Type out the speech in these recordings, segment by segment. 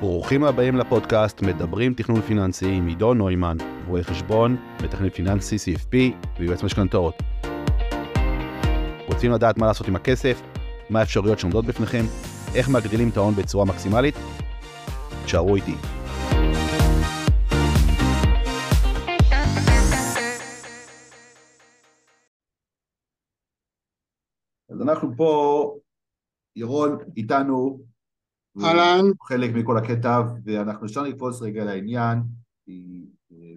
ברוכים הבאים לפודקאסט מדברים תכנון פיננסי עם עידו נוימן, רואה חשבון, מתכנן פיננסי CFP ויועץ משכנתאות. רוצים לדעת מה לעשות עם הכסף, מה האפשרויות שעומדות בפניכם, איך מגדילים את ההון בצורה מקסימלית? תשארו איתי. אז אנחנו פה, ירון איתנו, אהלן. חלק מכל הקטע, ואנחנו אפשר לקפוץ רגע לעניין,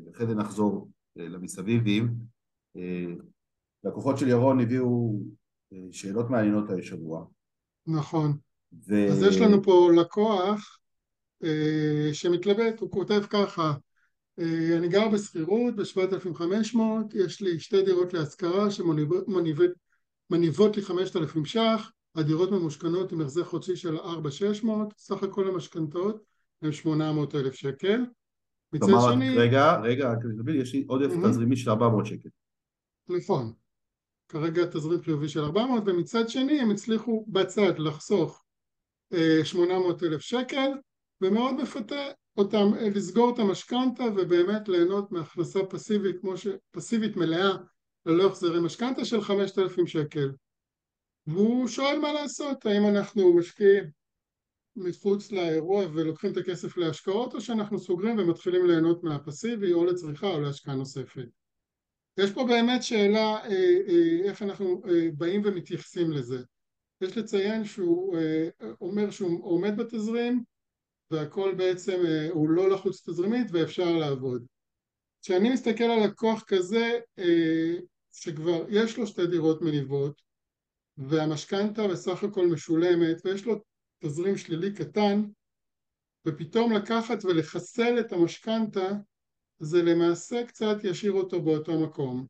ואחרי זה נחזור אה, למסביבים. אה, לקוחות של ירון הביאו אה, שאלות מעניינות השבוע. נכון. ו... אז יש לנו פה לקוח שמתלבט, הוא כותב ככה, אני גר בשכירות ב-7,500, יש לי שתי דירות להשכרה שמניבות לי 5,000 ש"ח, הדירות ממושכנות עם החזר חודשי של 4,600, סך הכל המשכנתאות הם 800,000 שקל. מצד שני... רגע, רגע, רק יש לי עודף mm-hmm. תזרימי של 400 שקל. נכון. כרגע תזרים חיובי של 400, ומצד שני הם הצליחו בצד לחסוך 800,000 שקל, ומאוד מפתה אותם אה, לסגור את המשכנתה ובאמת ליהנות מהכנסה פסיבית, כמו ש... פסיבית מלאה ללא החזרי משכנתה של 5,000 שקל. והוא שואל מה לעשות, האם אנחנו משקיעים מחוץ לאירוע ולוקחים את הכסף להשקעות או שאנחנו סוגרים ומתחילים ליהנות מהפסיבי או לצריכה או להשקעה נוספת. יש פה באמת שאלה אה, אה, איך אנחנו אה, באים ומתייחסים לזה. יש לציין שהוא אומר שהוא עומד בתזרים והכל בעצם הוא לא לחוץ תזרימית ואפשר לעבוד. כשאני מסתכל על לקוח כזה שכבר יש לו שתי דירות מניבות והמשכנתה בסך הכל משולמת ויש לו תזרים שלילי קטן ופתאום לקחת ולחסל את המשכנתה זה למעשה קצת ישאיר אותו באותו מקום.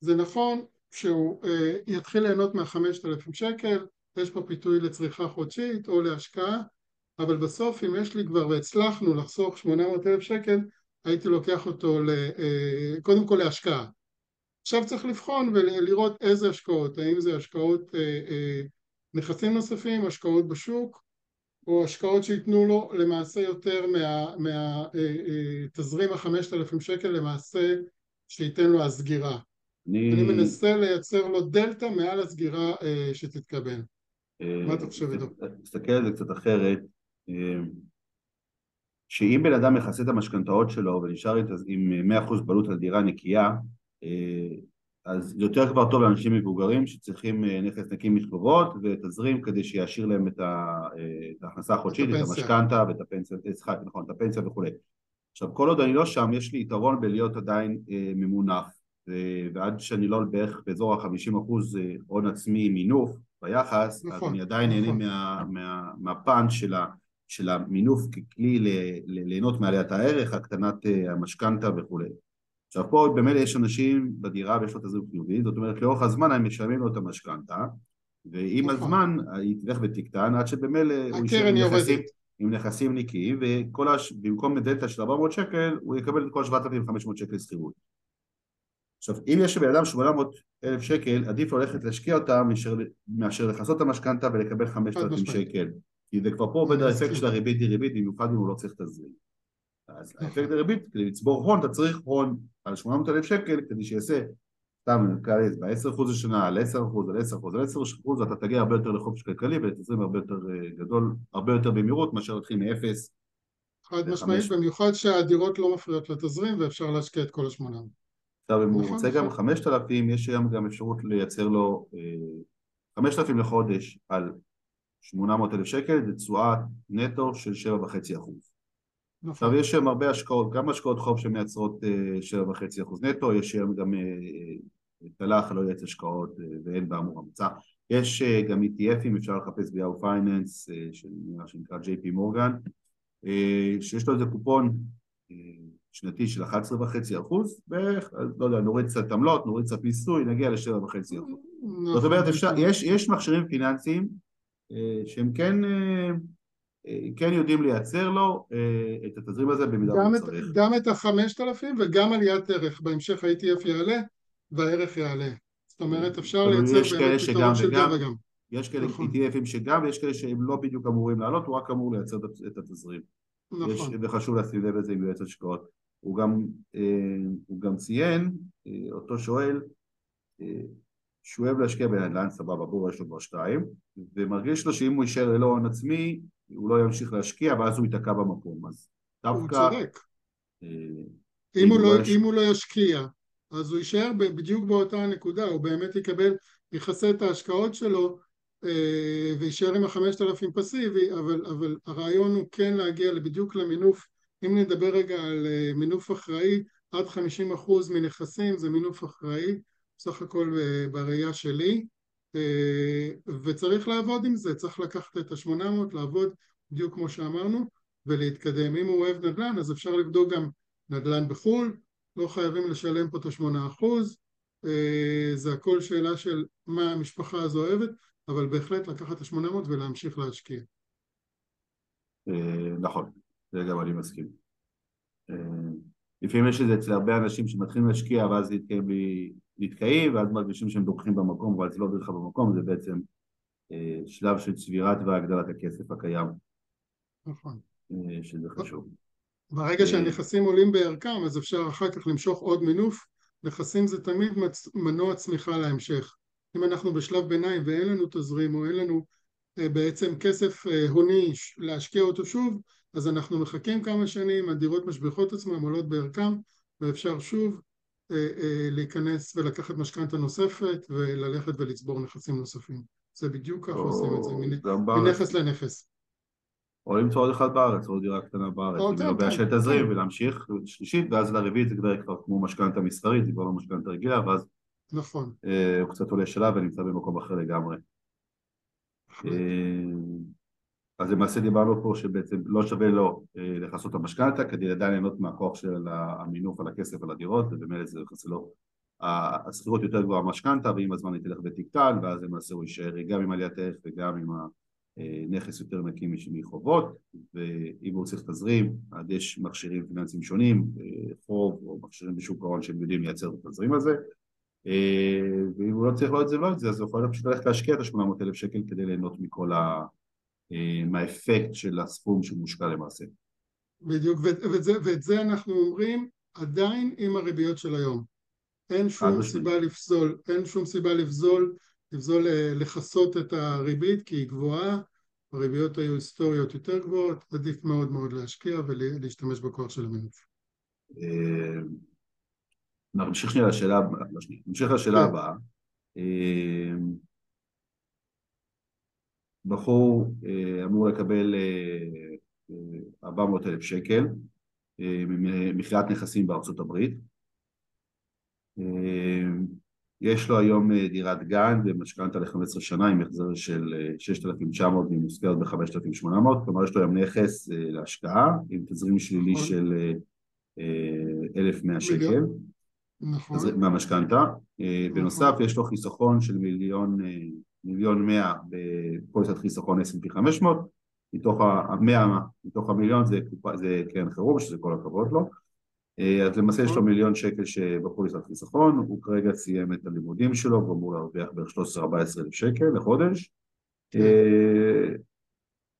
זה נכון שהוא אה, יתחיל ליהנות מהחמשת אלפים שקל, יש פה פיתוי לצריכה חודשית או להשקעה, אבל בסוף אם יש לי כבר והצלחנו לחסוך שמונה מאות אלף שקל, הייתי לוקח אותו ל, אה, קודם כל להשקעה. עכשיו צריך לבחון ולראות איזה השקעות, האם זה השקעות אה, אה, נכסים נוספים, השקעות בשוק, או השקעות שייתנו לו למעשה יותר מהתזרים מה, אה, החמשת אלפים שקל למעשה שייתן לו הסגירה. אני... אני מנסה לייצר לו דלתא מעל הסגירה שתתקבל. מה אתה חושב איתו? תסתכל על זה קצת אחרת. שאם בן אדם מכסה את המשכנתאות שלו ונשאר עם 100% בעלות על דירה נקייה, אז יותר כבר טוב לאנשים מבוגרים שצריכים אה, נכס נקי מחובות ותזרים כדי שישאיר להם את, אה, ההכנסה החודשית, את המשכנתה ואת הפנסיה, סליחה, נכון, את הפנסיה וכולי. עכשיו כל עוד אני לא שם יש לי יתרון בלהיות עדיין ממונף ועד שאני לא בערך באזור ה-50% הון עצמי מינוף ביחס, נכון, אז אני עדיין נכון. נהנה מה, מה, מהפן של, של המינוף ככלי ליהנות מעליית הערך, הקטנת המשכנתה וכולי. עכשיו פה במילא יש אנשים בדירה ויש לו תזרים חיובי, זאת אומרת לאורך הזמן הם משלמים לו את המשכנתה ועם נכון. הזמן היא תלך ותקטן עד שבמילא הוא יישאר עם נכסים, עם נכסים נקיים ובמקום דלתא של 400 שקל הוא יקבל את כל 7,500 שקל שכירות. עכשיו אם יש לבן אדם 800 אלף שקל עדיף לו ללכת להשקיע אותם מאשר, מאשר לכסות את המשכנתה ולקבל 5,000 שקל. כי זה כבר פה עובד האפקט של הריבית דריבית במיוחד אם הוא לא צריך תזרים אז. האפקט הריבית, כדי לצבור הון, אתה צריך הון על 800 אלף שקל כדי שיעשה, סתם נקרא לזה, ב-10% לשנה, על 10%, על 10%, על 10% אתה תגיע הרבה יותר לחופש כלכלי ולתזרים הרבה יותר אה, גדול, הרבה יותר במהירות מאשר להתחיל מ-0. חד משמעית, במיוחד שהדירות לא מפריעות לתזרים ואפשר להשקיע את כל השמונה. עכשיו אם הוא נכון, רוצה גם 5,000, נכון. יש היום גם אפשרות לייצר לו 5,000 אה, לחודש על 800 אלף שקל, זה תשואה נטו של 7.5 אחוז. עכשיו יש שם הרבה השקעות, גם השקעות חוב שמייצרות 7.5% אה, נטו, יש שם גם תל"ח, אה, לא יועץ השקעות אה, ואין באמור המצא, יש גם ETFים, אפשר לחפש ב-Yahoo Finance, שנקרא JP מורגן, שיש לו איזה קופון שנתי של 11.5% בערך, אז לא יודע, נוריד קצת עמלות, נוריד קצת מיסוי, נגיע ל-7.5%. נכון. זאת אומרת, יש מכשירים פיננסיים שהם כן כן יודעים לייצר לו אה, את התזרים הזה במידה הוא צריך. גם את החמשת אלפים וגם עליית ערך, בהמשך ה-ETF יעלה והערך יעלה. זאת אומרת אפשר לייצר באמת פתרון של גם וגם. יש כאלה נכון. ETFים שגם ויש כאלה שהם לא בדיוק אמורים לעלות, הוא רק אמור לייצר את התזרים. נכון. יש, וחשוב לשים לב לזה עם יועץ השקעות. הוא גם, אה, הוא גם ציין, אה, אותו שואל, אה, שהוא אוהב להשקיע בנדל"ן, סבבה, בור יש לו כבר שתיים, ומרגיש לו שאם הוא יישאר ללא הון עצמי, הוא לא ימשיך להשקיע ואז הוא ייתקע במקום. אז דווקא... הוא צודק. אה, אם הוא, לא, יש- אם הוא לא ישקיע, אז הוא יישאר בדיוק באותה הנקודה, הוא באמת יקבל, יכסה את ההשקעות שלו אה, ויישאר עם החמשת אלפים פסיבי, אבל, אבל הרעיון הוא כן להגיע בדיוק למינוף, אם נדבר רגע על אה, מינוף אחראי, עד חמישים אחוז מנכסים זה מינוף אחראי, בסך הכל אה, בראייה שלי, וצריך לעבוד עם זה, צריך לקחת את השמונה מאות, לעבוד בדיוק כמו שאמרנו, ולהתקדם. אם הוא אוהב נדל"ן, אז אפשר לבדוק גם נדל"ן בחו"ל, לא חייבים לשלם פה את השמונה אחוז, אה, זה הכל שאלה של מה המשפחה הזו אוהבת, אבל בהחלט לקחת את השמונה מאות ולהמשיך להשקיע. אה, נכון, זה גם אני מסכים. אה, לפעמים יש את זה אצל הרבה אנשים שמתחילים להשקיע ואז נתקעים, ב- נתקעים ואז מרגישים שהם דורכים במקום אבל זה לא דריכה במקום, זה בעצם אה, שלב של צבירת והגדלת הכסף הקיים, נכון. אה, שזה חשוב. ברגע אה. שהנכסים עולים בערכם, אז אפשר אחר כך למשוך עוד מינוף. נכסים זה תמיד מצ... מנוע צמיחה להמשך. אם אנחנו בשלב ביניים ואין לנו תזרים או אין לנו אה, בעצם כסף אה, הוני להשקיע אותו שוב, אז אנחנו מחכים כמה שנים, הדירות משביחות עצמן, עולות בערכם, ואפשר שוב להיכנס ולקחת משכנתה נוספת וללכת ולצבור נכסים נוספים. זה בדיוק ככה עושים את זה, מנכס לנכס. או למצוא עוד אחד בארץ, או דירה קטנה בארץ, עם הרבה של תזרים. ולהמשיך שלישית ואז לרביעית זה כבר כבר כמו משכנתה מסחרית, זה כבר לא משכנתה רגילה ואז נכון. אה, הוא קצת עולה שלב ונמצא במקום אחר לגמרי. אה, אז למעשה דיברנו פה שבעצם לא שווה לו אה, לכסות את המשכנתה כדי עדיין ליהנות מהכוח של המינוף על הכסף על הדירות ובמילא זה יחסי לו השכירות יותר גבוהה מהמשכנתה ועם הזמן היא תלך ותקטן ואז למעשה הוא יישאר גם עם עליית ערך וגם עם הנכס יותר נקי מחובות ואם הוא צריך תזרים אז יש מכשירים פיננסיים שונים אה, חוב או מכשירים בשוק ההון שהם יודעים לייצר את התזרים הזה. אה, ואם הוא לא צריך לא את זה ולא את זה אז הוא יכול פשוט ללכת להשקיע את ה-800 אלף שקל כדי ליהנות מכל ה... אה, מהאפקט של הסכום שמושקע למעשה. בדיוק, ואת זה, ואת זה אנחנו אומרים עדיין עם הריביות של היום. אין שום. סיבה לפסול, אין שום סיבה לפזול, לפזול אה, לכסות את הריבית כי היא גבוהה, הריביות היו היסטוריות יותר גבוהות, עדיף מאוד מאוד להשקיע ולהשתמש בכוח של המינוף. אה, נמשיך שנייה לשאלה הבאה, לא שנייה, נמשיך לשאלה כן. הבאה. אה, בחור אה, אמור לקבל אה, אה, 400 אלף שקל אה, ממכירת נכסים בארצות הברית. אה, יש לו היום אה, דירת גן ומשכנתה ל-15 שנה עם החזר של אה, 6,900 והיא מושכרת ב-5,800, כלומר יש לו היום נכס אה, להשקעה עם תזרים שלילי נכון. של אה, אה, 1,100 שקל. נכון, מהמשכנתה. אה, נכון. בנוסף יש לו חיסכון של מיליון, אה, מיליון מאה בפוליסת חיסכון S&P 500, מתוך המאה, מתוך המיליון זה, זה קרן חירום, שזה כל הכבוד לו. אה, אז למעשה יש לו נכון. מיליון שקל שבפוליסת חיסכון, הוא כרגע סיים את הלימודים שלו והוא אמור להרוויח בערך 13-14 אלף שקל לחודש. כן.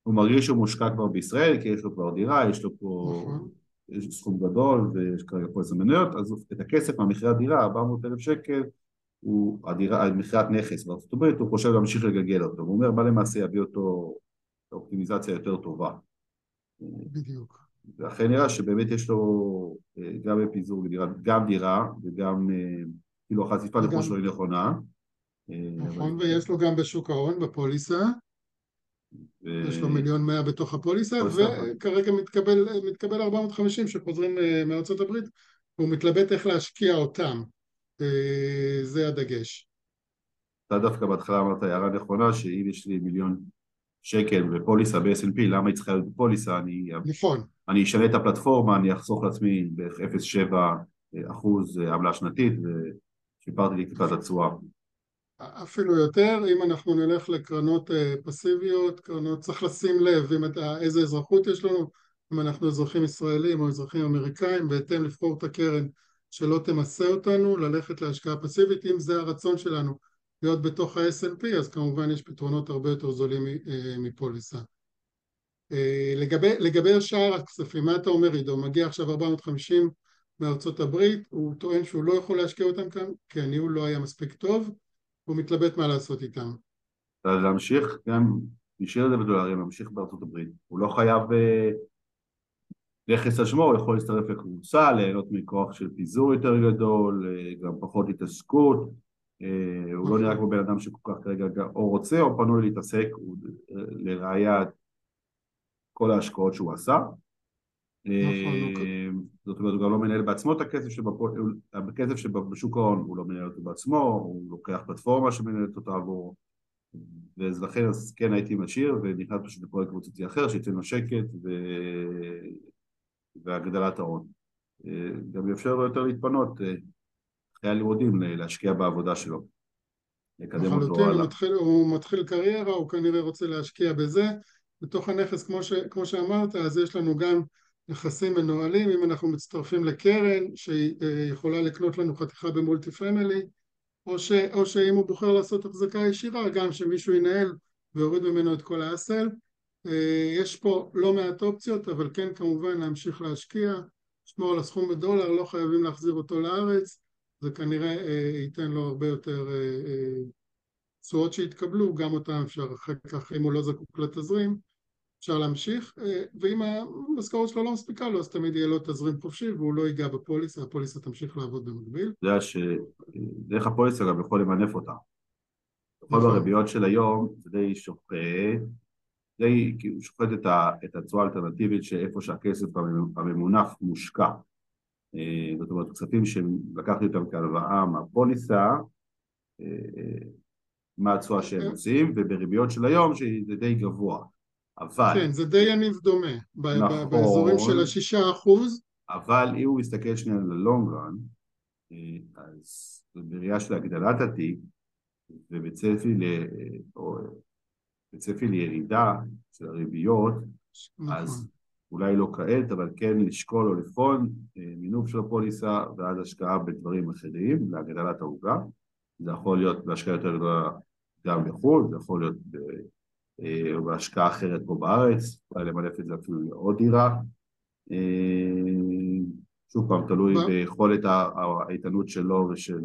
הוא מרגיש שהוא מושקע כבר בישראל כי יש לו כבר דירה, יש לו פה נכון. סכום גדול ויש כרגע פה איזה מניות, אז את הכסף מהמכירת דירה, 400 אלף שקל, הוא, הדירה, מכירת נכס בארצות הברית, הוא חושב להמשיך לגלגל אותו, הוא אומר מה למעשה יביא אותו לאופטימיזציה יותר טובה. בדיוק. ואכן נראה שבאמת יש לו אה, גם בפיזור דירה, גם דירה וגם אה, כאילו החשיפה שלו היא נכונה. אה, נכון, אבל- ויש לו גם בשוק ההון, בפוליסה, יש לו מיליון מאה בתוך הפוליסה, פוליסה. וכרגע מתקבל, מתקבל 450 שחוזרים אה, מארצות הברית, והוא מתלבט איך להשקיע אותם. אה, זה הדגש. אתה דווקא בהתחלה אמרת הערה נכונה שאם יש לי מיליון שקל בפוליסה ב-S&P, למה היא צריכה להיות בפוליסה? אני, נכון, אני אשנה את הפלטפורמה, אני אחסוך לעצמי בערך 0.7 אחוז עמלה שנתית ושיפרתי לי טיפה את התשואה. אפילו יותר, אם אנחנו נלך לקרנות אה, פסיביות, קרנות, צריך לשים לב אם אתה, איזה אזרחות יש לנו, אם אנחנו אזרחים ישראלים או אזרחים אמריקאים, בהתאם לבחור את הקרן שלא תמסה אותנו, ללכת להשקעה פסיבית, אם זה הרצון שלנו להיות בתוך ה-S&P, אז כמובן יש פתרונות הרבה יותר זולים אה, מפוליסה. לגבי, לגבי שאר הכספים, מה אתה אומר עידו? מגיע עכשיו 450 מארצות הברית, הוא טוען שהוא לא יכול להשקיע אותם כאן כי הניהול לא היה מספיק טוב, הוא מתלבט מה לעשות איתם. להמשיך גם, נשאיר את זה בדולרים, להמשיך בארצות הברית. הוא לא חייב נכס על שמו, הוא יכול להצטרף לקבוצה, ליהנות מכוח של פיזור יותר גדול, גם פחות התעסקות. הוא לא נראה כמו בן אדם שכל כך כרגע או רוצה או פנוי להתעסק, לראייה כל ההשקעות שהוא עשה. נכון, זאת אומרת, הוא גם לא מנהל בעצמו את הכסף שבפול... הכסף שבשוק ההון, הוא לא מנהל אותו בעצמו, הוא לוקח פלטפורמה שמנהלת אותה עבורו. ולכן אז כן הייתי משאיר ונכנס פשוט לפרויקט קבוצתי אחר שייתן לו שקט ו... והגדלת ההון. גם יאפשר לו יותר להתפנות אחרי הלימודים להשקיע בעבודה שלו. לקדם אותו הלאה. מתחיל, הוא מתחיל קריירה, הוא כנראה רוצה להשקיע בזה. בתוך הנכס, כמו, ש, כמו שאמרת, אז יש לנו גם נכסים מנוהלים, אם אנחנו מצטרפים לקרן שיכולה לקנות לנו חתיכה במולטי פמילי, או, ש, או שאם הוא בוחר לעשות החזקה ישירה, גם שמישהו ינהל ויוריד ממנו את כל האסל. יש פה לא מעט אופציות, אבל כן כמובן להמשיך להשקיע, לשמור על הסכום בדולר, לא חייבים להחזיר אותו לארץ, זה כנראה ייתן לו הרבה יותר תשואות שיתקבלו, גם אותם אפשר אחר כך, אם הוא לא זקוק לתזרים, אפשר להמשיך, ואם המשכורת שלו לא מספיקה לו, אז תמיד יהיה לו תזרים חופשי והוא לא ייגע בפוליסה, הפוליסה תמשיך לעבוד במקביל. אתה יודע שדרך הפוליסה גם יכול למנף אותה. בכל נכון. הריביות של היום זה די שוחט, די כאילו שוחט את התשואה האלטרנטיבית שאיפה שהכסף הממונף מושקע. זאת אומרת, כספים שלקחתי אותם כהלוואה מהפוליסה, מה התשואה שהם כן. עושים, ובריביות של היום שזה די גבוה. אבל... כן, זה די יניב דומה, נכון, באזורים של השישה אחוז. אבל אם הוא מסתכל שנייה על הלונג רן, אה, אז בראייה של הגדלת התיק ובצפי, ל... או... בצפי לירידה של הריביות, נכון. אז אולי לא כעת, אבל כן לשקול או לבחון אה, מינוף של הפוליסה ואז השקעה בדברים אחרים להגדלת העוגה. זה יכול להיות בהשקעה יותר גדולה גם בחו"ל, זה יכול להיות אה, בהשקעה אחרת פה בארץ, אולי למנף את זה אפילו לעוד דירה. אה, שוב פעם, תלוי ביכולת האיתנות שלו ושל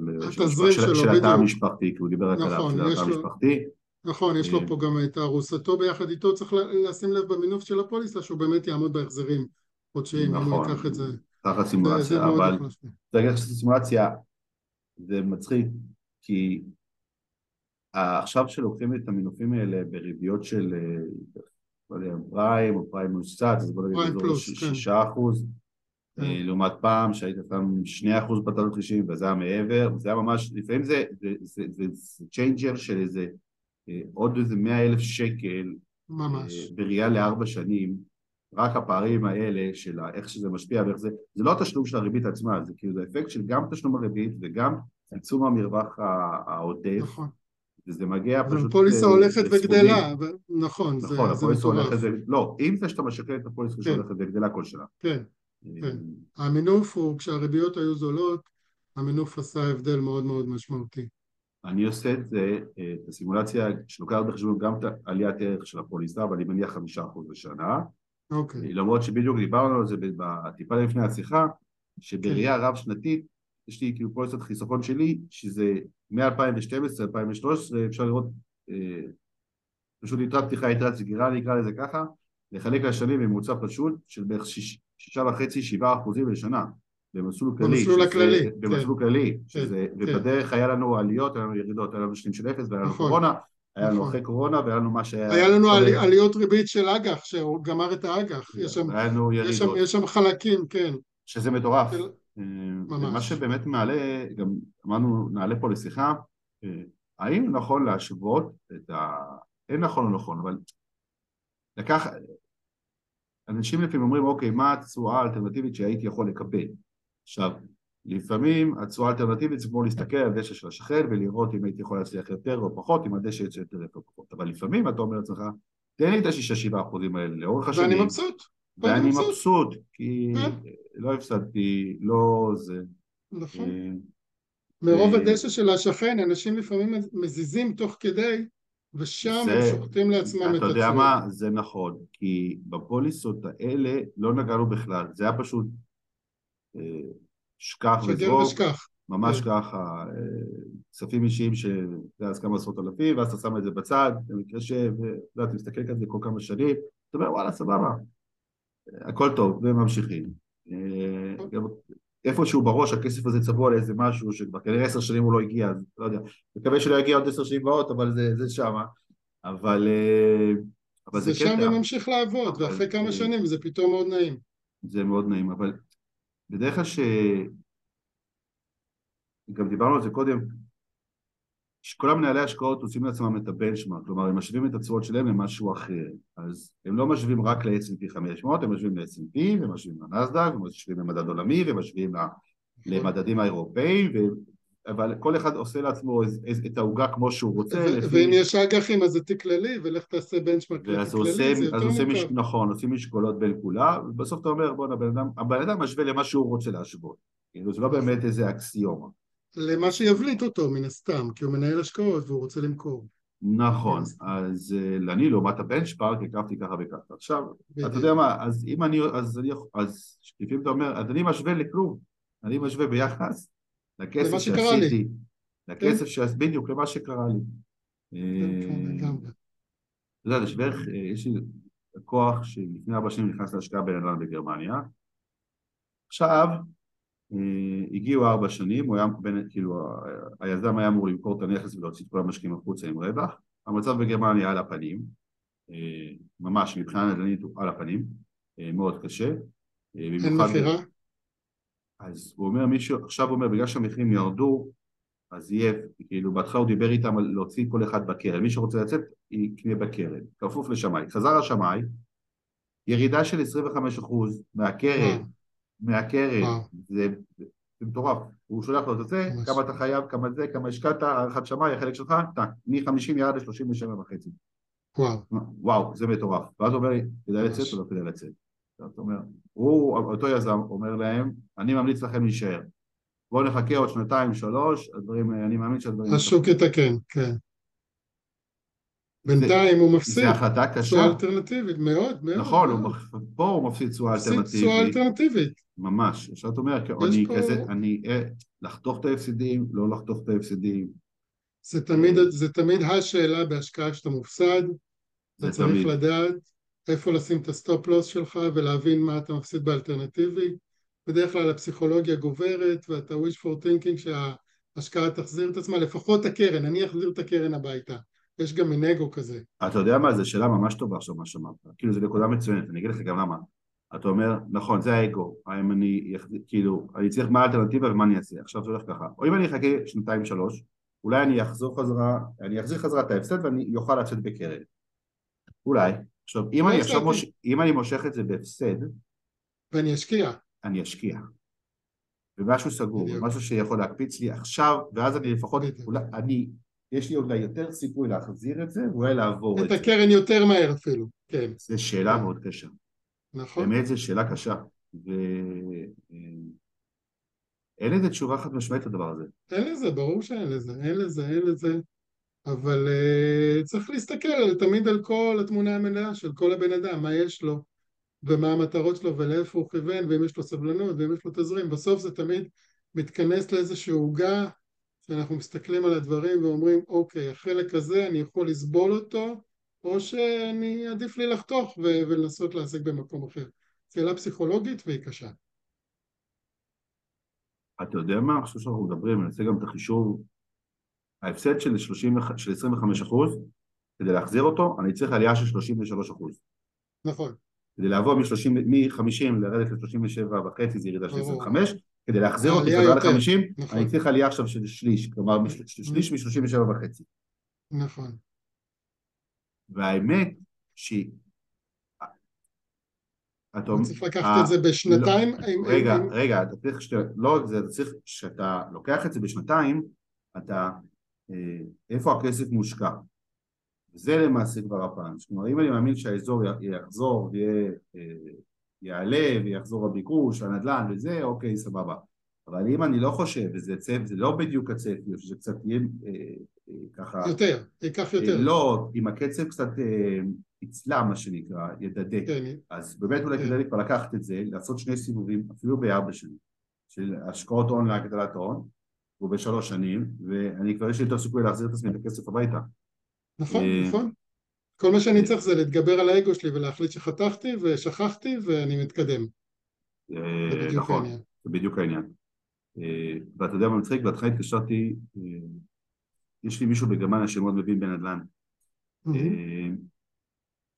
התא המשפחתי, כי הוא דיבר רק על נכון, התא המשפחתי. נכון, יש לו אה, פה גם את ארוסתו ביחד איתו, צריך לשים לב במינוף של הפוליסה שהוא באמת יעמוד בהחזרים חודשיים, אם הוא ייקח את זה. ככה סימולציה, אבל צריך לקחת סימולציה, זה מצחיק, כי עכשיו שלוקחים את המינופים האלה בריביות של לא יודע, פריים או פריים מוסט, אז בוא נגיד אזור שישה אחוז, כן. אה, לעומת פעם שהיית שם שני אחוז בתלות רישים וזה היה מעבר, זה היה ממש, לפעמים זה changer של איזה אה, עוד איזה מאה אלף שקל ממש. אה, בראייה לארבע שנים, רק הפערים האלה של איך שזה משפיע ואיך זה, זה לא התשלום של הריבית עצמה, זה כאילו זה אפקט של גם תשלום הריבית וגם צמצום המרווח העודף. נכון. וזה מגיע פשוט... הפוליסה אה, הולכת וגדלה, נכון, נכון, הפוליסה הולכת וגדלה, לא, עם זה שאתה משקר את הפוליסה כן. שהולכת וגדלה כל שנה. כן, כן. המינוף הוא, כשהריביות היו זולות, המינוף עשה הבדל מאוד מאוד משמעותי. אני עושה את זה, את הסימולציה שלוקחת בחשבון גם את עליית ערך של הפוליסה, אבל אני מניח חמישה אחוז בשנה. אוקיי. למרות שבדיוק דיברנו על זה טיפה לפני השיחה, שבראייה כן. רב שנתית, יש לי כאילו פוליסת חיסכון שלי, שזה מ-2012-2013, אפשר לראות אה, פשוט יתרת פתיחה, יתרת סגירה, נקרא לזה ככה, לחלק לשנים ממוצע פשוט של בערך שישה וחצי, שבעה אחוזים לשנה. במסלול כללי, במסלול הכללי, כן. במסלול כללי, כן, שזה, כן. ובדרך היה לנו עליות, היה לנו ירידות, היה לנו שנים של אפס, והיה לנו נכון, קורונה, היה לנו נכון. אחרי קורונה, והיה לנו מה שהיה... היה לנו עלי, עליות ריבית של אג"ח, שהוא גמר את האג"ח, יש שם, יש, שם, יש שם חלקים, כן. שזה מטורף. של... אה, ממש. מה שבאמת מעלה, גם אמרנו, נעלה פה לשיחה, אה, האם נכון להשוות את ה... אין נכון או נכון, אבל לקח... אנשים לפעמים אומרים, אוקיי, מה התשואה האלטרנטיבית שהייתי יכול לקבל? עכשיו, לפעמים התשואה האלטרנטיבית זה כמו להסתכל על דשא של השכן ולראות אם הייתי יכול להצליח יותר או פחות, אם הדשא יצא יותר או פחות. אבל לפעמים אתה אומר לעצמך, תן לי את השישה שבעה אחוזים האלה לאורך השנים. ואני מבסוט. ואני מבסוט, כי כן. לא הפסדתי, לא זה. נכון. אה, מרוב הדשא של השכן, אנשים לפעמים מזיזים תוך כדי ושם זה- הם שוחטים לעצמם את אתה יודע. מה? זה נכון, כי בפוליסות האלה לא נגענו בכלל, זה היה פשוט אה, שכח וזרוק, ושכח. ממש כן. ככה, אה, כספים אישיים יודע, אז כמה עשרות אלפים, ואז אתה שם את זה בצד, במקרה ש... ואתה אתה מסתכל כזה כל כמה שנים, אתה אומר וואלה סבבה, הכל טוב, וממשיכים. אה, גם איפשהו בראש הכסף הזה צבוע לאיזה משהו שכבר כנראה עשר שנים הוא לא הגיע, אז לא יודע, מקווה שלא יגיע עוד עשר שנים באות, אבל זה, זה שמה, אבל, אה, אבל זה, זה שם קטע, וממשיך לעבוד, אבל ואחרי כמה זה- שנים זה פתאום מאוד נעים. זה מאוד נעים, אבל בדרך כלל ש... גם דיברנו על זה קודם, שכל המנהלי השקעות עושים לעצמם את הבנצ'מארק, כלומר הם משווים את התשואות שלהם למשהו אחר, אז הם לא משווים רק ל-S&P 500, הם משווים ל-S&P, הם משווים לנסדק, הם משווים למדד עולמי, והם משווים למדדים האירופאים, ו... אבל כל אחד עושה לעצמו את העוגה כמו שהוא רוצה, ו- לפי... ואם יש אג"חים אז זה תיק כללי, ולך תעשה בנצ'מארק לתיק כללי, זה יותר אז עושה מש... נכון, עושים משקולות בין כולם, ובסוף אתה אומר, בואנה, הבן אדם, משווה למה שהוא רוצה להשוות. כאילו, זה לא. באמת איזה אקסיומה. למה שיבליט אותו מן הסתם, כי הוא מנהל השקעות והוא רוצה למכור. נכון, כן. אז אה, אני לעומת הבנצ'פארק הקרבתי ככה וככה. עכשיו, אתה. יודע מה, אז אם אני, אז אני, אז לפעמים אתה אומר, אז אני משווה לכלום, אני משווה ביחס לכסף. שעשיתי, לכסף שעשיתי, בדיוק למה שקרה לי. כן, כן, אה. אתה יודע, זה בערך, אה, יש לי לקוח שלפני ארבע שנים נכנס להשקעה בנדל"ן בגרמניה. עכשיו, הגיעו ארבע שנים, הוא היה, בין, כאילו, היזם היה אמור למכור את הנכס ולהוציא את כל המשקיעים החוצה עם רווח. המצב בגרמניה על הפנים, אה, ממש מבחינה נדל"נית הוא על הפנים, אה, מאוד קשה. אה, אין מכירה? אז הוא אומר, מישהו, עכשיו הוא אומר, בגלל שהמחירים ירדו, אז יהיה, כאילו, בהתחלה הוא דיבר איתם על להוציא כל אחד בקרן, מי שרוצה לצאת, יקנה בקרן, כפוף לשמאי. חזר השמאי, ירידה של 25% מהקרן, וואו. מהקרן, וואו. זה, מטורף. הוא שולח לו את זה. כמה אתה חייב, כמה זה, כמה השקעת, הערכת שמאי, החלק שלך, טאק, מ-50 ירד ל-37 וחצי. וואו. זה מטורף. ואז הוא אומר לי, כדאי. לצאת או לא כדאי לצאת? הוא, אותו יזם, אומר להם, אני ממליץ לכם להישאר. בואו נחכה עוד שנתיים, שלוש, הדברים, אני מאמין שהדברים... השוק יתקן, כן. בינתיים הוא מפסיד. זו החלטה תשואה קשה. אלטרנטיבית, מאוד, מאוד. נכון, הוא מאוד. מח- פה הוא מפסיד תשואה מפסיד תשואה אלטרנטיבית. אלטרנטיבית. ממש. עכשיו אתה אומר, יש אני פה- כזה, אני, אה, לחתוך את ההפסדים, לא לחתוך את ההפסדים, זה תמיד, זה תמיד השאלה בהשקעה שאתה מופסד. אתה צריך תמיד. לדעת איפה לשים את ה stop loss שלך ולהבין מה אתה מפסיד באלטרנטיבי. בדרך כלל הפסיכולוגיה גוברת ואתה wishful thinking שההשקעה תחזיר את עצמה, לפחות הקרן, אני אחזיר את הקרן הביתה. יש גם מין אגו כזה. אתה יודע מה, זו שאלה ממש טובה עכשיו מה שאמרת, כאילו זו נקודה מצוינת, אני אגיד לך גם למה. אתה אומר, נכון, זה האגו, האם אני, כאילו, אני צריך מה האלטרנטיבה ומה אני אעשה, עכשיו זה הולך ככה, או אם אני אחכה שנתיים שלוש, אולי אני אחזור חזרה, אני אחזיר חזרה את ההפסד ואני אוכל לצאת בקרן, אולי, עכשיו אם אני עכשיו. מוש... אם אני מושך את זה בהפסד, ואני אשקיע. אני אשקיע, ומשהו סגור. משהו שיכול להקפיץ לי עכשיו, ואז אני לפחות. אולי, אני, יש לי אולי יותר סיכוי להחזיר את זה, ואולי לעבור את את זה, הקרן יותר מהר אפילו, כן, זו שאלה מאוד קשה. נכון? באמת זו שאלה קשה, ואין לזה תשובה חד משמעית לדבר הזה. אין לזה, ברור שאין לזה, אין לזה, אין לזה, אבל uh, צריך להסתכל תמיד על כל התמונה המלאה של כל הבן אדם, מה יש לו ומה המטרות שלו ולאיפה הוא כיוון ואם יש לו סבלנות ואם יש לו תזרים, בסוף זה תמיד מתכנס לאיזושהי עוגה שאנחנו מסתכלים על הדברים ואומרים אוקיי, החלק הזה אני יכול לסבול אותו או שאני עדיף לי לחתוך ו- ולנסות להשיג במקום אחר. שאלה פסיכולוגית והיא קשה. אתה יודע מה? עכשיו שאנחנו מדברים, אני אעשה גם את החישוב, ההפסד של 30, של 25 אחוז, כדי להחזיר אותו, אני צריך עלייה של 33 אחוז. נכון, כדי לעבור מ-50 לרדת ל-37 וחצי זה ירידה של ברור. 25, כדי להחזיר אותי חזרה יותר, ל-50, נכון. אני צריך עלייה עכשיו של שליש, כלומר מש- שליש מ-37 וחצי. נכון. והאמת שהיא... אתה צריך לקחת אה, את זה בשנתיים. לא, רגע, רגע, אתה צריך, שת, לא רק זה, אתה צריך, כשאתה לוקח את זה בשנתיים, אתה, אה, איפה הכסף מושקע? זה למעשה כבר הפאנץ', כלומר אם אני מאמין שהאזור יחזור ויהיה, אה, יעלה ויחזור הביקוש, הנדל"ן וזה, אוקיי, סבבה. אבל אם אני לא חושב, וזה צפ, זה לא בדיוק הצפי, שזה קצת יהיה, אה, ככה... יותר, ייקח יותר. לא, אם הקצב קצת יצלע מה שנקרא, ידדה. כן. אז באמת אולי כן. כדאי כבר לקחת את זה, לעשות שני סיבובים, אפילו בארבע שנים, של השקעות הון להגדלת ההון, ובשלוש שנים, ואני כבר יש לי יותר סיכוי להחזיר את עצמי את הכסף הביתה. נכון, נכון. כל מה שאני צריך זה להתגבר על האגו שלי ולהחליט שחתכתי ושכחתי ואני מתקדם. נכון, זה בדיוק העניין. ואתה יודע מה מצחיק? בהתחלה התקשרתי, יש לי מישהו בגרמניה שמאוד מבין בנדל"ן.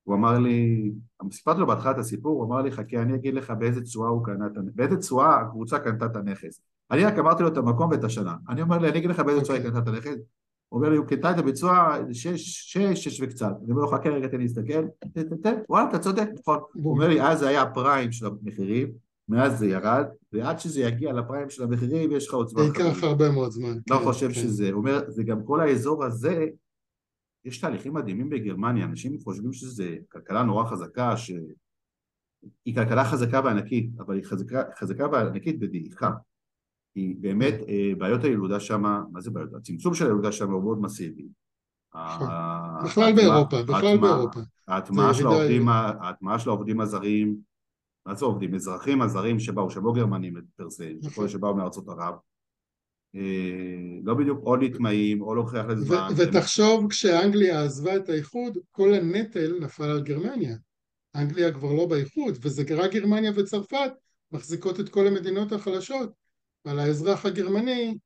הוא אמר לי, סיפרתי לו בהתחלה את הסיפור, הוא אמר לי חכה אני אגיד לך באיזה תשואה הוא קנה את הנכס, באיזה תשואה הקבוצה קנתה את הנכס. אני רק אמרתי לו את המקום ואת השנה. אני אומר לי אני אגיד לך באיזה תשואה היא אוקיי. קנתה את הנכס. אומר לי הוא קנתה את הביצוע שש, שש, שש וקצת. אני אומר לו חכה רגע תן לי להסתכל, וואלה אתה צודק, נכון. הוא אומר לי אז זה היה הפריים של המחירים, מאז זה ירד, ועד שזה יגיע לפריים של המחירים יש לך עוד זמן. ייקח הרבה מאוד זמן. לא כן, חושב כן. שזה, הוא אומר זה גם כל האזור הזה יש תהליכים מדהימים בגרמניה, אנשים חושבים שזו כלכלה נורא חזקה, שהיא כלכלה חזקה וענקית, אבל היא חזקה, חזקה וענקית בדעיכה. כי באמת אה, בעיות הילודה שם, מה זה בעיות? הצמצום של הילודה שם הוא מאוד מסיבי. נכון. בכלל באירופה, בכלל באירופה. ההטמעה של העובדים הזרים, מה זה עובדים? אזרחים הזרים שבאו, שהם לא גרמנים פר סה, נכון. שבאו מארצות ערב, אה, לא בדיוק או נטמעים או לוקח לזה זמן. ותחשוב כשאנגליה עזבה את האיחוד כל הנטל נפל על גרמניה. אנגליה כבר לא באיחוד וזה רק גרמניה וצרפת מחזיקות את כל המדינות החלשות ועל האזרח הגרמני,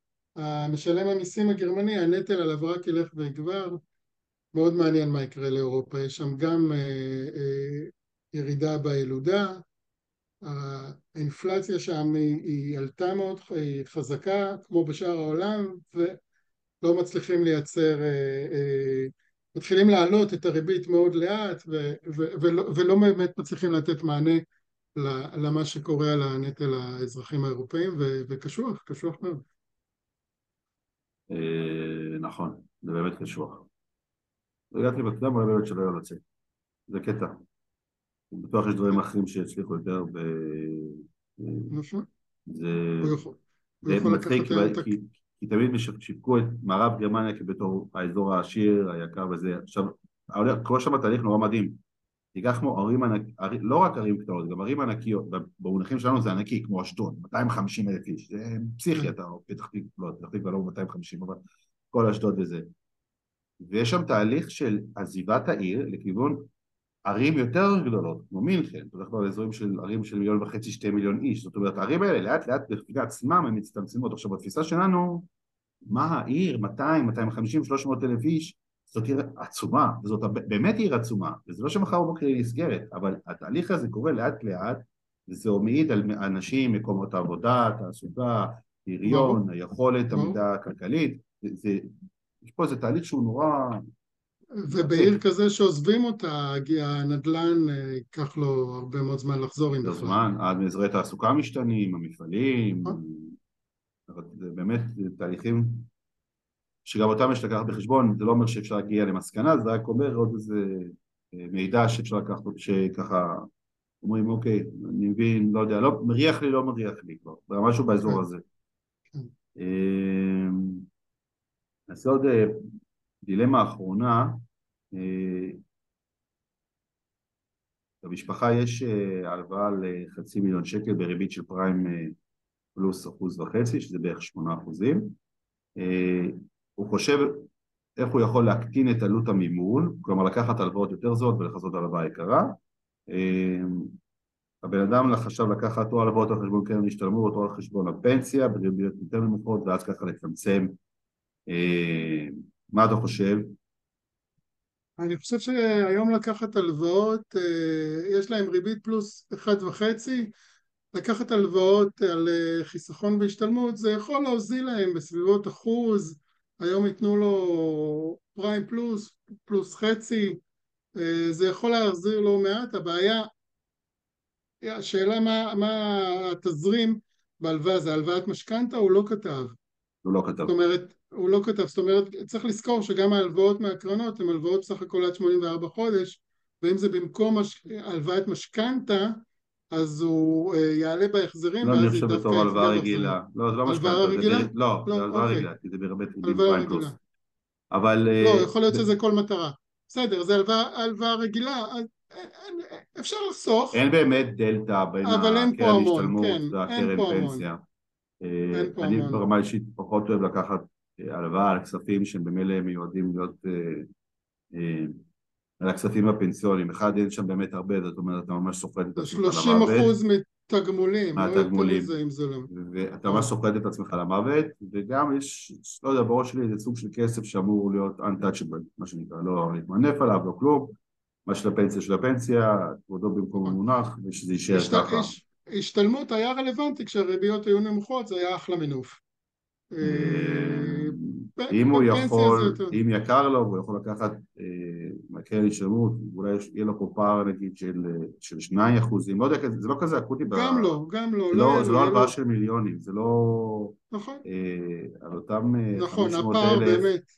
משלם המיסים הגרמני, הנטל עליו רק ילך ויגבר. מאוד מעניין מה יקרה לאירופה, יש שם גם אה, אה, ירידה בילודה, האינפלציה שם היא, היא עלתה מאוד, היא חזקה כמו בשאר העולם ולא מצליחים לייצר, אה, אה, מתחילים להעלות את הריבית מאוד לאט ו, ו, ולא, ולא באמת מצליחים לתת מענה למה שקורה על הנטל האזרחים האירופאים וקשוח, קשוח מאוד. אה, נכון, זה באמת קשוח. הגעתי בקדם, אבל באמת שלא יהיה לצאת. זה קטע. בטוח יש דברים אחרים שיצליחו יותר ב... נכון. זה... מצחיק, כי תמיד שיפקו את מערב גרמניה כבתור האזור העשיר, היקר וזה. עכשיו, קורה שם תהליך נורא מדהים. תיקח כמו ערים ענקיות, לא רק ערים קטנות, גם ערים ענקיות, במונחים שלנו זה ענקי, כמו אשדוד, 250 אלף איש, זה פסיכי, אתה פתח תקווה, לא, פתח תקווה לא 250, אבל כל אשדוד וזה. ויש שם תהליך של עזיבת העיר לכיוון ערים יותר גדולות, כמו מינכן, בדרך כלל אזורים של ערים של מיליון וחצי, שתי מיליון איש, זאת אומרת הערים האלה לאט לאט בפני עצמם הן מצטמצמות. עכשיו בתפיסה שלנו, מה העיר, 200, 250, 300 אלף איש, זאת עיר עצומה, וזאת באמת עיר עצומה, וזה לא שמחר בבוקר היא נסגרת, אבל התהליך הזה קורה לאט לאט, וזה מעיד על אנשים, מקומות העבודה, תעסוקה, פריון, היכולת, המידה הכלכלית, זה, יש פה איזה תהליך שהוא נורא ובעיר כזה שעוזבים אותה, הנדל"ן אה, ייקח לו הרבה מאוד זמן לחזור עם בכלל. זמן, עד מאזורי תעסוקה משתנים, המפעלים, נכון. זה באמת תהליכים שגם אותם יש לקחת בחשבון, זה לא אומר שאפשר להגיע למסקנה, זה רק אומר עוד איזה אה, מידע שאפשר לקחת, שככה אומרים אוקיי, אני מבין, לא יודע, לא, מריח לי, לא מריח לי כבר, משהו באזור כן. הזה. כן. אה, נעשה עוד דילמה אחרונה, אה, במשפחה יש אה, הלוואה לחצי מיליון שקל בריבית של פריים אה, פלוס אחוז וחצי, שזה בערך שמונה אחוזים. הוא חושב איך הוא יכול להקטין את עלות המימון, כלומר לקחת הלוואות יותר זולות ולחזות הלוואה יקרה. הבן אדם חשב לקחת או הלוואות על חשבון קרן השתלמות או על חשבון הפנסיה בריביות יותר נמוכות ואז ככה לצמצם. מה אתה חושב? אני חושב שהיום לקחת הלוואות, אה, יש להם ריבית פלוס אחד וחצי, לקחת הלוואות על אה, חיסכון והשתלמות זה יכול להוזיל להם בסביבות אחוז, היום ייתנו לו פריים פלוס, פלוס חצי, אה, זה יכול להחזיר לא מעט, הבעיה, השאלה מה, מה התזרים בהלוואה, זה הלוואת משכנתה הוא לא כתב. הוא לא כתב. זאת אומרת, הוא לא כתב, זאת אומרת צריך לזכור שגם ההלוואות מהקרנות הן הלוואות בסך הכל עד 84 חודש ואם זה במקום מש... הלוואת משכנתה אז הוא uh, יעלה בהחזרים לא, ואז ידווקא בתור הלוואה רגילה לא, זה לא משכנתה, רגילה? לא, זה הלוואה אוקיי. רגילה, כי זה ברמת פריים פלוס אבל... לא, יכול להיות שזה כל מטרה. בסדר, זה הלוואה רגילה, אפשר לחסוך. אין באמת דלתא בין הקרן השתלמות כן, והקרן פנסיה. אני ברמה אישית פחות אוהב לקחת הלוואה על כספים שהם במילא מיועדים להיות על הכספים הפנסיונים, אחד אין שם באמת הרבה, זאת אומרת אתה ממש סוחט את עצמך למוות. 30 אחוז מתגמולים, לא יותר מזה אם זה לא. ואתה ממש סוחט את עצמך למוות, וגם יש, לא יודע, בראש שלי איזה סוג של כסף שאמור להיות untouchable, מה שנקרא, לא להתמנף עליו, לא כלום, מה של הפנסיה של הפנסיה, כבודו במקום המונח, ושזה יישאר ככה. השתלמות היה רלוונטי כשהריביות היו נמוכות, זה היה אחלה מינוף. אם הוא יכול, אם יקר לו והוא יכול לקחת מקרן השתלמות, אולי יהיה לו פה פער נגיד של שניים אחוזים, לא יודע, זה לא כזה אקוטי. גם לא, גם לא. זה לא הלוואה של מיליונים, זה לא... נכון. על אותם 500 אלף. נכון, הפער באמת.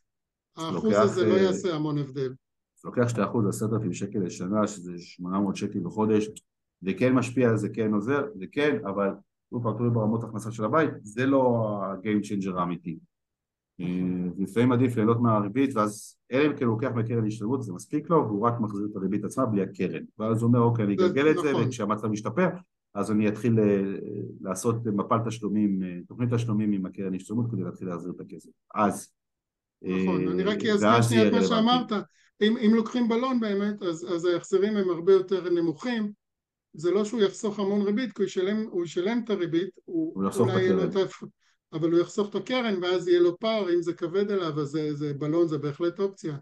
האחוז הזה לא יעשה המון הבדל. זה לוקח שתי אחוז, עשרת אלפים שקל לשנה, שזה שמונה מאות שקל בחודש, זה כן משפיע, זה כן עוזר, זה כן, אבל הוא כבר תלוי ברמות הכנסה של הבית, זה לא ה-game changer האמיתי. לפעמים עדיף ליהנות מהריבית ואז אלא אם כן הוא לוקח מהקרן השתלמות זה מספיק לו והוא רק מחזיר את הריבית עצמה בלי הקרן. ואז הוא אומר אוקיי אני אגלגל את זה נכון. וכשהמצב משתפר אז אני אתחיל לעשות מפל תשלומים, תוכנית תשלומים עם הקרן השתלמות כדי להתחיל להחזיר את הכסף. אז נכון, אני רק אזכיר שנייה את מה שאמרת. אם, לוקחים בלון באמת אז, ההחזרים הם הרבה יותר נמוכים. זה לא שהוא יחסוך המון ריבית כי הוא ישלם, את הריבית הוא יחסוך את הקרן אבל הוא יחסוך את הקרן ואז יהיה לו פער, אם זה כבד עליו אז זה, זה בלון זה בהחלט אופציה.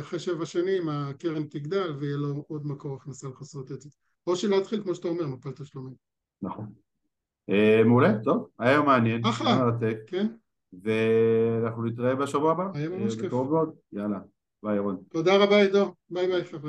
אחרי שבע שנים הקרן תגדל ויהיה לו עוד מקור הכנסה לכסות את זה. או שלהתחיל כמו שאתה אומר, מפל תשלומים. נכון. אה, מעולה, טוב, היה מעניין. אחלה, כן. ואנחנו נתראה בשבוע הבא. היה ממש כיף. יאללה, ביי ירון. תודה רבה עידו, ביי ביי חבר'ה.